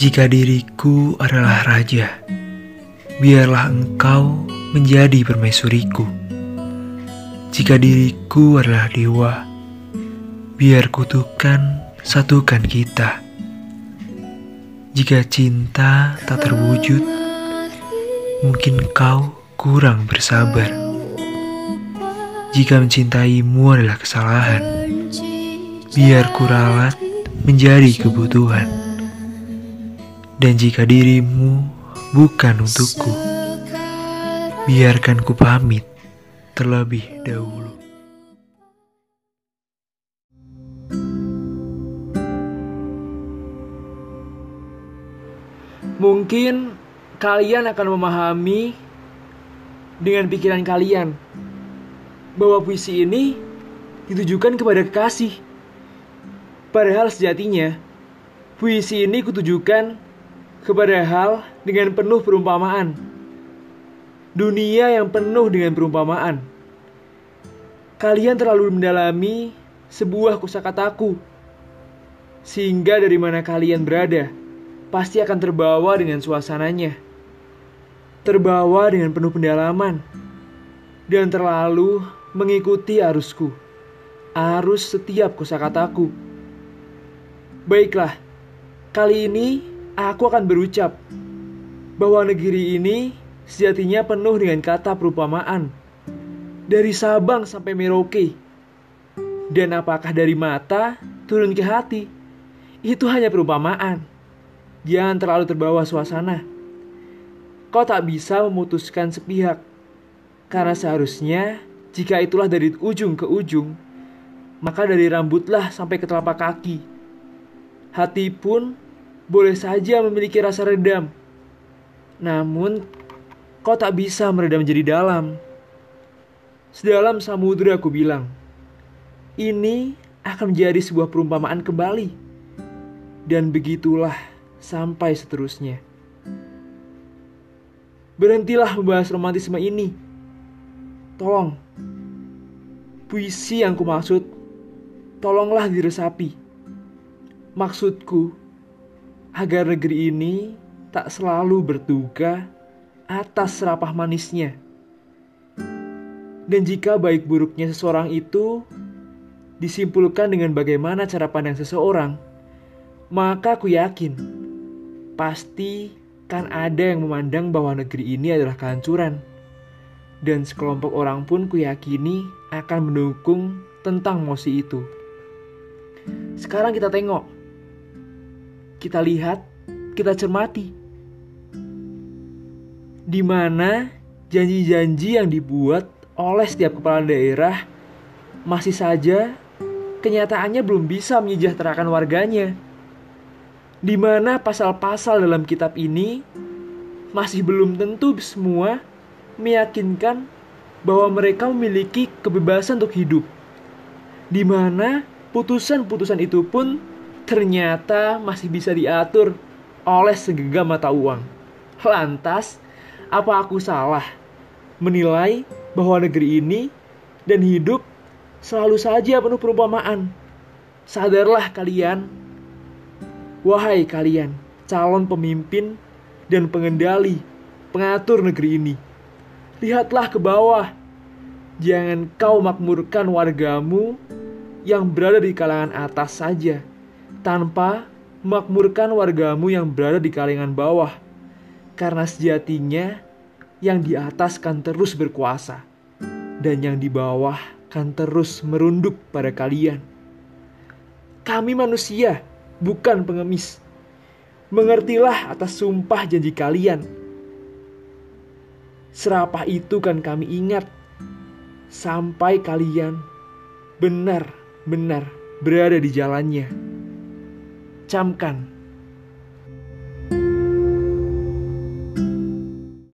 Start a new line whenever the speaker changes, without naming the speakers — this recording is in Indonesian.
Jika diriku adalah raja, biarlah engkau menjadi permaisuriku. Jika diriku adalah dewa, biar kutukan satukan kita. Jika cinta tak terwujud, mungkin kau kurang bersabar. Jika mencintaimu adalah kesalahan, biar kuralat menjadi kebutuhan. Dan jika dirimu bukan untukku, biarkan ku pamit terlebih dahulu.
Mungkin kalian akan memahami dengan pikiran kalian bahwa puisi ini ditujukan kepada kekasih. Padahal sejatinya, puisi ini kutujukan kepada hal dengan penuh perumpamaan. Dunia yang penuh dengan perumpamaan. Kalian terlalu mendalami sebuah kosakataku. Sehingga dari mana kalian berada, pasti akan terbawa dengan suasananya. Terbawa dengan penuh pendalaman. Dan terlalu mengikuti arusku. Arus setiap kosakataku. Baiklah, kali ini aku akan berucap bahwa negeri ini sejatinya penuh dengan kata perumpamaan. Dari Sabang sampai Merauke. Dan apakah dari mata turun ke hati? Itu hanya perumpamaan. Jangan terlalu terbawa suasana. Kau tak bisa memutuskan sepihak. Karena seharusnya jika itulah dari ujung ke ujung, maka dari rambutlah sampai ke telapak kaki. Hati pun boleh saja memiliki rasa redam. Namun, kau tak bisa meredam jadi dalam. Sedalam samudera aku bilang, ini akan menjadi sebuah perumpamaan kembali. Dan begitulah sampai seterusnya. Berhentilah membahas romantisme ini. Tolong. Puisi yang kumaksud, tolonglah diresapi. Maksudku, agar negeri ini tak selalu berduka atas serapah manisnya. Dan jika baik buruknya seseorang itu disimpulkan dengan bagaimana cara pandang seseorang, maka aku yakin pasti kan ada yang memandang bahwa negeri ini adalah kehancuran. Dan sekelompok orang pun kuyakini akan mendukung tentang mosi itu. Sekarang kita tengok kita lihat, kita cermati. Di mana janji-janji yang dibuat oleh setiap kepala daerah masih saja kenyataannya belum bisa menyejahterakan warganya. Di mana pasal-pasal dalam kitab ini masih belum tentu semua meyakinkan bahwa mereka memiliki kebebasan untuk hidup. Di mana putusan-putusan itu pun ternyata masih bisa diatur oleh segenggam mata uang. Lantas, apa aku salah menilai bahwa negeri ini dan hidup selalu saja penuh perumpamaan? Sadarlah kalian, wahai kalian, calon pemimpin dan pengendali, pengatur negeri ini. Lihatlah ke bawah. Jangan kau makmurkan wargamu yang berada di kalangan atas saja tanpa makmurkan wargamu yang berada di kalangan bawah. Karena sejatinya yang di atas kan terus berkuasa dan yang di bawah kan terus merunduk pada kalian. Kami manusia, bukan pengemis. Mengertilah atas sumpah janji kalian. Serapah itu kan kami ingat sampai kalian benar-benar berada di jalannya camkan